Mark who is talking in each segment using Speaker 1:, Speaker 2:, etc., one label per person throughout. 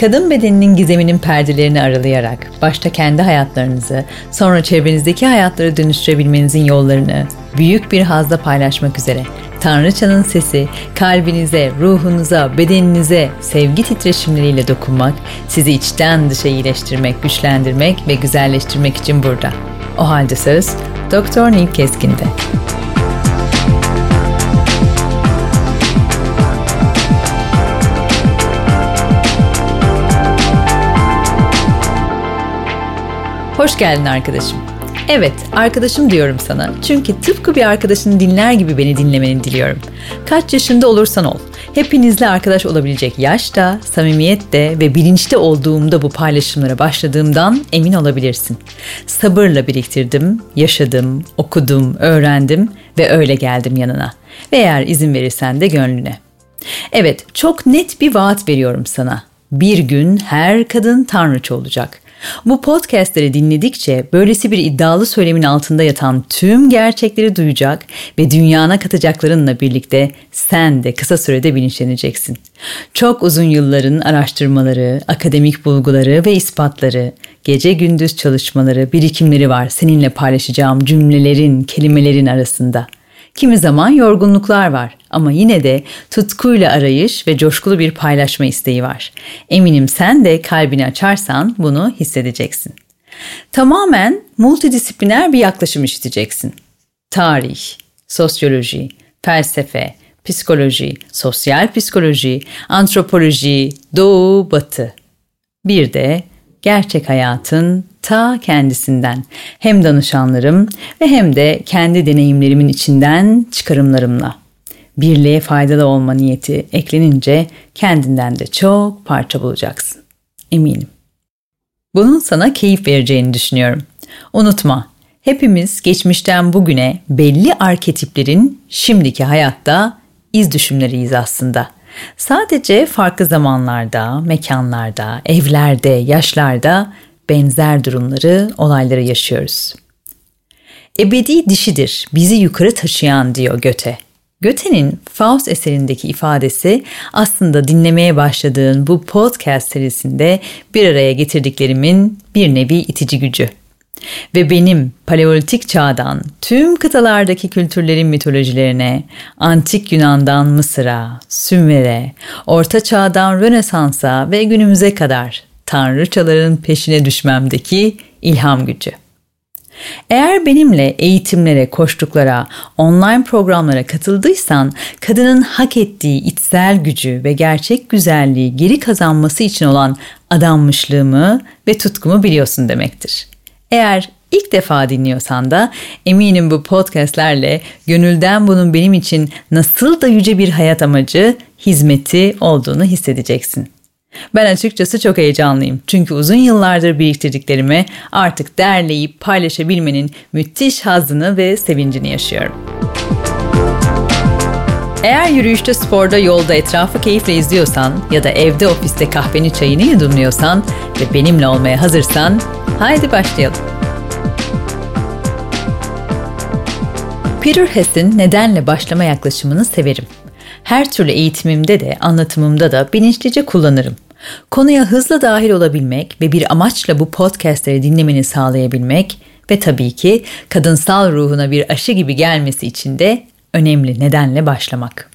Speaker 1: Kadın bedeninin gizeminin perdelerini aralayarak başta kendi hayatlarınızı, sonra çevrenizdeki hayatları dönüştürebilmenizin yollarını büyük bir hazla paylaşmak üzere Tanrıçanın sesi kalbinize, ruhunuza, bedeninize sevgi titreşimleriyle dokunmak, sizi içten dışa iyileştirmek, güçlendirmek ve güzelleştirmek için burada. O halde söz Doktor Nil Keskin'de. Hoş geldin arkadaşım. Evet, arkadaşım diyorum sana. Çünkü tıpkı bir arkadaşını dinler gibi beni dinlemeni diliyorum. Kaç yaşında olursan ol. Hepinizle arkadaş olabilecek yaşta, samimiyette ve bilinçte olduğumda bu paylaşımlara başladığımdan emin olabilirsin. Sabırla biriktirdim, yaşadım, okudum, öğrendim ve öyle geldim yanına. Ve eğer izin verirsen de gönlüne. Evet, çok net bir vaat veriyorum sana. Bir gün her kadın tanrıç olacak. Bu podcastleri dinledikçe böylesi bir iddialı söylemin altında yatan tüm gerçekleri duyacak ve dünyana katacaklarınla birlikte sen de kısa sürede bilinçleneceksin. Çok uzun yılların araştırmaları, akademik bulguları ve ispatları, gece gündüz çalışmaları, birikimleri var seninle paylaşacağım cümlelerin, kelimelerin arasında.'' Kimi zaman yorgunluklar var ama yine de tutkuyla arayış ve coşkulu bir paylaşma isteği var. Eminim sen de kalbini açarsan bunu hissedeceksin. Tamamen multidisipliner bir yaklaşım isteyeceksin. Tarih, sosyoloji, felsefe, psikoloji, sosyal psikoloji, antropoloji, doğu, batı. Bir de gerçek hayatın ta kendisinden hem danışanlarım ve hem de kendi deneyimlerimin içinden çıkarımlarımla. Birliğe faydalı olma niyeti eklenince kendinden de çok parça bulacaksın. Eminim. Bunun sana keyif vereceğini düşünüyorum. Unutma, hepimiz geçmişten bugüne belli arketiplerin şimdiki hayatta iz düşümleriyiz aslında. Sadece farklı zamanlarda, mekanlarda, evlerde, yaşlarda benzer durumları, olayları yaşıyoruz. Ebedi dişidir, bizi yukarı taşıyan diyor Göte. Göte'nin Faust eserindeki ifadesi aslında dinlemeye başladığın bu podcast serisinde bir araya getirdiklerimin bir nevi itici gücü. Ve benim paleolitik çağdan tüm kıtalardaki kültürlerin mitolojilerine, antik Yunan'dan Mısır'a, Sümer'e, Orta Çağ'dan Rönesans'a ve günümüze kadar tanrıçaların peşine düşmemdeki ilham gücü. Eğer benimle eğitimlere, koştuklara, online programlara katıldıysan kadının hak ettiği içsel gücü ve gerçek güzelliği geri kazanması için olan adanmışlığımı ve tutkumu biliyorsun demektir. Eğer ilk defa dinliyorsan da eminim bu podcastlerle gönülden bunun benim için nasıl da yüce bir hayat amacı, hizmeti olduğunu hissedeceksin. Ben açıkçası çok heyecanlıyım. Çünkü uzun yıllardır biriktirdiklerimi artık derleyip paylaşabilmenin müthiş hazzını ve sevincini yaşıyorum. Eğer yürüyüşte, sporda, yolda etrafı keyifle izliyorsan ya da evde ofiste kahveni çayını yudumluyorsan ve benimle olmaya hazırsan haydi başlayalım. Peter Hess'in nedenle başlama yaklaşımını severim. Her türlü eğitimimde de anlatımımda da bilinçlice kullanırım. Konuya hızla dahil olabilmek ve bir amaçla bu podcastleri dinlemeni sağlayabilmek ve tabii ki kadınsal ruhuna bir aşı gibi gelmesi için de önemli nedenle başlamak.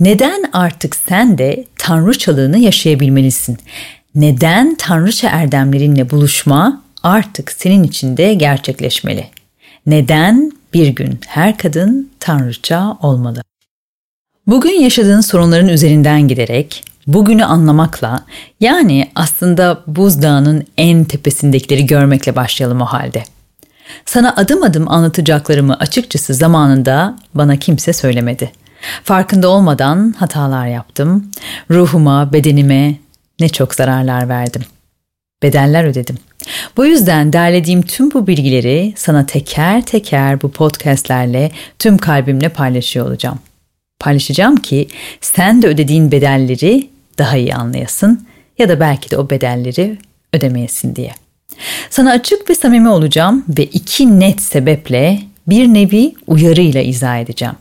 Speaker 1: Neden artık sen de tanrıçalığını yaşayabilmelisin? Neden tanrıça erdemlerinle buluşma artık senin için de gerçekleşmeli? Neden bir gün her kadın tanrıça olmalı? Bugün yaşadığın sorunların üzerinden giderek bugünü anlamakla yani aslında buzdağının en tepesindekileri görmekle başlayalım o halde. Sana adım adım anlatacaklarımı açıkçası zamanında bana kimse söylemedi. Farkında olmadan hatalar yaptım. Ruhuma, bedenime ne çok zararlar verdim. Bedeller ödedim. Bu yüzden derlediğim tüm bu bilgileri sana teker teker bu podcastlerle tüm kalbimle paylaşıyor olacağım paylaşacağım ki sen de ödediğin bedelleri daha iyi anlayasın ya da belki de o bedelleri ödemeyesin diye. Sana açık ve samimi olacağım ve iki net sebeple bir nevi uyarıyla izah edeceğim.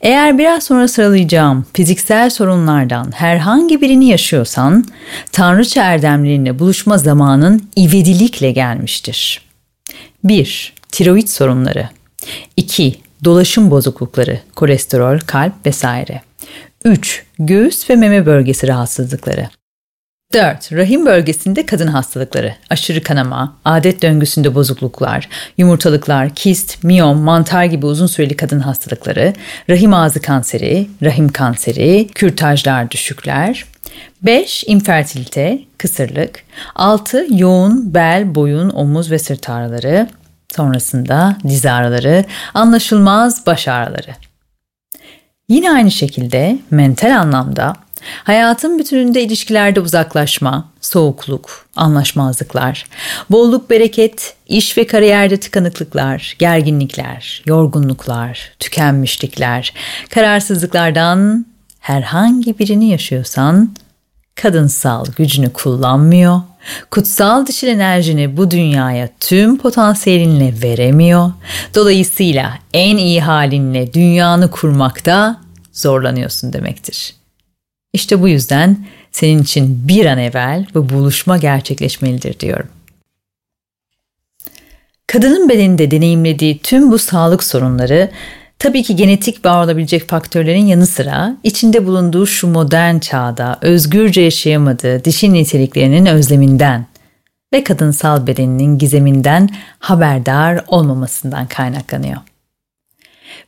Speaker 1: Eğer biraz sonra sıralayacağım fiziksel sorunlardan herhangi birini yaşıyorsan, tanrıça erdemlerinle buluşma zamanın ivedilikle gelmiştir. 1. Tiroid sorunları 2. Dolaşım bozuklukları, kolesterol, kalp vesaire. 3. Göğüs ve meme bölgesi rahatsızlıkları. 4. Rahim bölgesinde kadın hastalıkları, aşırı kanama, adet döngüsünde bozukluklar, yumurtalıklar, kist, miyom, mantar gibi uzun süreli kadın hastalıkları, rahim ağzı kanseri, rahim kanseri, kürtajlar, düşükler. 5. İnfertilite, kısırlık. 6. Yoğun bel, boyun, omuz ve sırt ağrıları. Sonrasında diz ağrıları, anlaşılmaz baş ağrıları. Yine aynı şekilde mental anlamda hayatın bütününde ilişkilerde uzaklaşma, soğukluk, anlaşmazlıklar, bolluk bereket, iş ve kariyerde tıkanıklıklar, gerginlikler, yorgunluklar, tükenmişlikler, kararsızlıklardan herhangi birini yaşıyorsan kadınsal gücünü kullanmıyor, kutsal dişil enerjini bu dünyaya tüm potansiyelinle veremiyor. Dolayısıyla en iyi halinle dünyanı kurmakta zorlanıyorsun demektir. İşte bu yüzden senin için bir an evvel bu buluşma gerçekleşmelidir diyorum. Kadının bedeninde deneyimlediği tüm bu sağlık sorunları Tabii ki genetik bağ olabilecek faktörlerin yanı sıra içinde bulunduğu şu modern çağda özgürce yaşayamadığı dişi niteliklerinin özleminden ve kadınsal bedeninin gizeminden haberdar olmamasından kaynaklanıyor.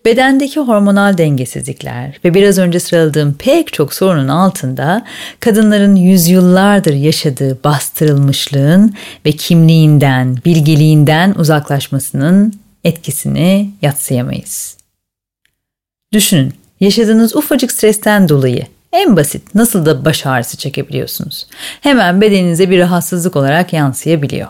Speaker 1: Bedendeki hormonal dengesizlikler ve biraz önce sıraladığım pek çok sorunun altında kadınların yüzyıllardır yaşadığı bastırılmışlığın ve kimliğinden, bilgeliğinden uzaklaşmasının etkisini yatsıyamayız. Düşünün, yaşadığınız ufacık stresten dolayı en basit nasıl da baş ağrısı çekebiliyorsunuz. Hemen bedeninize bir rahatsızlık olarak yansıyabiliyor.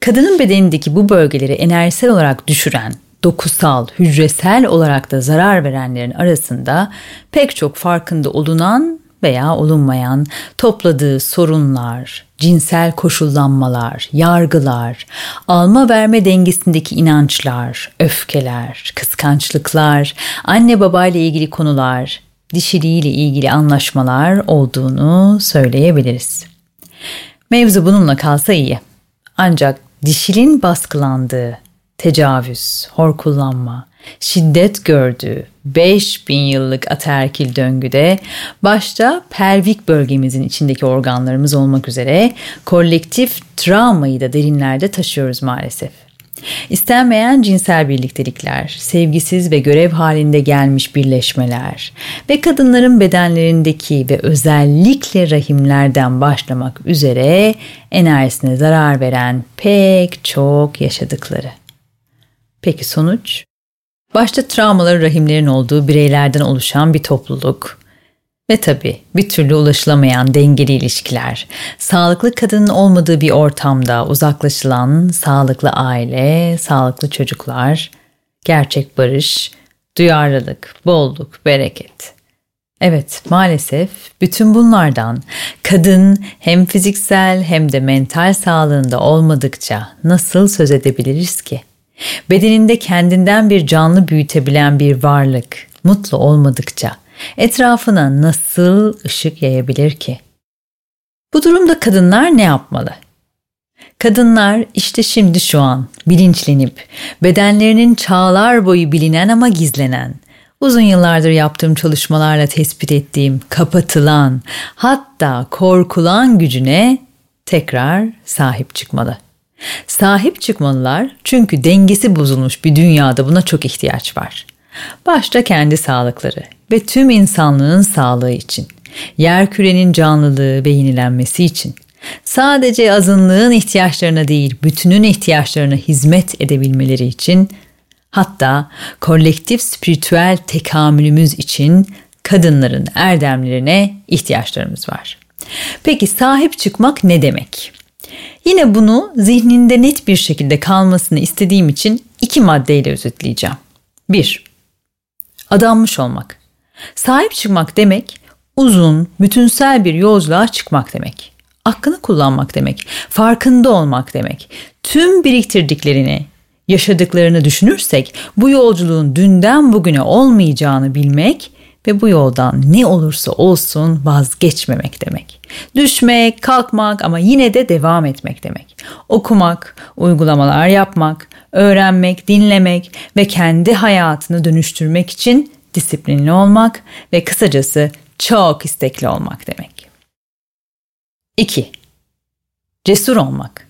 Speaker 1: Kadının bedenindeki bu bölgeleri enerjisel olarak düşüren, dokusal, hücresel olarak da zarar verenlerin arasında pek çok farkında olunan veya olunmayan topladığı sorunlar, cinsel koşullanmalar, yargılar, alma verme dengesindeki inançlar, öfkeler, kıskançlıklar, anne baba ile ilgili konular, dişiliğiyle ilgili anlaşmalar olduğunu söyleyebiliriz. Mevzu bununla kalsa iyi. Ancak dişilin baskılandığı tecavüz, hor kullanma, şiddet gördüğü 5000 yıllık ataerkil döngüde başta pelvik bölgemizin içindeki organlarımız olmak üzere kolektif travmayı da derinlerde taşıyoruz maalesef. İstenmeyen cinsel birliktelikler, sevgisiz ve görev halinde gelmiş birleşmeler ve kadınların bedenlerindeki ve özellikle rahimlerden başlamak üzere enerjisine zarar veren pek çok yaşadıkları. Peki sonuç? Başta travmaları rahimlerin olduğu bireylerden oluşan bir topluluk. Ve tabii bir türlü ulaşılamayan dengeli ilişkiler, sağlıklı kadının olmadığı bir ortamda uzaklaşılan sağlıklı aile, sağlıklı çocuklar, gerçek barış, duyarlılık, bolluk, bereket. Evet, maalesef bütün bunlardan kadın hem fiziksel hem de mental sağlığında olmadıkça nasıl söz edebiliriz ki? Bedeninde kendinden bir canlı büyütebilen bir varlık mutlu olmadıkça etrafına nasıl ışık yayabilir ki? Bu durumda kadınlar ne yapmalı? Kadınlar işte şimdi şu an bilinçlenip bedenlerinin çağlar boyu bilinen ama gizlenen, uzun yıllardır yaptığım çalışmalarla tespit ettiğim kapatılan, hatta korkulan gücüne tekrar sahip çıkmalı. Sahip çıkmalılar çünkü dengesi bozulmuş bir dünyada buna çok ihtiyaç var. Başta kendi sağlıkları ve tüm insanlığın sağlığı için, yer kürenin canlılığı ve yenilenmesi için, sadece azınlığın ihtiyaçlarına değil bütünün ihtiyaçlarına hizmet edebilmeleri için, hatta kolektif spiritüel tekamülümüz için kadınların erdemlerine ihtiyaçlarımız var. Peki sahip çıkmak ne demek? Yine bunu zihninde net bir şekilde kalmasını istediğim için iki maddeyle özetleyeceğim. 1. Adanmış olmak. Sahip çıkmak demek uzun, bütünsel bir yolculuğa çıkmak demek. Aklını kullanmak demek, farkında olmak demek. Tüm biriktirdiklerini Yaşadıklarını düşünürsek bu yolculuğun dünden bugüne olmayacağını bilmek ve bu yoldan ne olursa olsun vazgeçmemek demek. Düşmek, kalkmak ama yine de devam etmek demek. Okumak, uygulamalar yapmak, öğrenmek, dinlemek ve kendi hayatını dönüştürmek için disiplinli olmak ve kısacası çok istekli olmak demek. 2. Cesur olmak.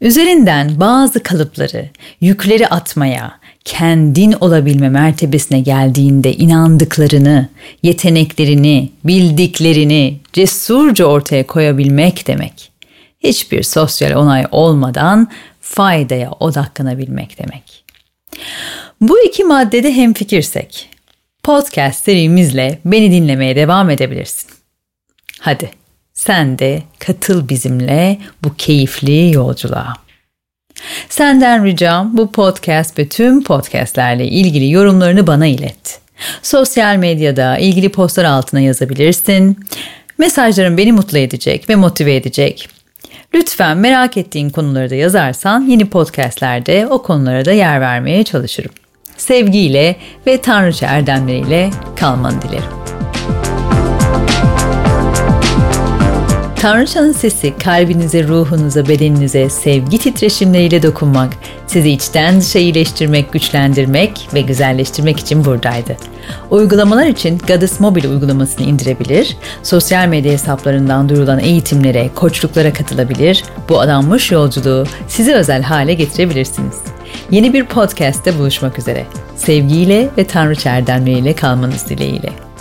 Speaker 1: Üzerinden bazı kalıpları, yükleri atmaya, kendin olabilme mertebesine geldiğinde inandıklarını, yeteneklerini, bildiklerini cesurca ortaya koyabilmek demek. Hiçbir sosyal onay olmadan faydaya odaklanabilmek demek. Bu iki maddede hemfikirsek, podcast serimizle beni dinlemeye devam edebilirsin. Hadi sen de katıl bizimle bu keyifli yolculuğa. Senden ricam bu podcast ve tüm podcastlerle ilgili yorumlarını bana ilet. Sosyal medyada ilgili postlar altına yazabilirsin. Mesajların beni mutlu edecek ve motive edecek. Lütfen merak ettiğin konuları da yazarsan yeni podcastlerde o konulara da yer vermeye çalışırım. Sevgiyle ve tanrıça erdemleriyle kalmanı dilerim. Tanrıçanın sesi kalbinize, ruhunuza, bedeninize sevgi titreşimleriyle dokunmak, sizi içten dışa iyileştirmek, güçlendirmek ve güzelleştirmek için buradaydı. Uygulamalar için Goddess Mobile uygulamasını indirebilir, sosyal medya hesaplarından duyurulan eğitimlere, koçluklara katılabilir, bu adanmış yolculuğu size özel hale getirebilirsiniz. Yeni bir podcast'te buluşmak üzere. Sevgiyle ve Tanrı erdemleriyle kalmanız dileğiyle.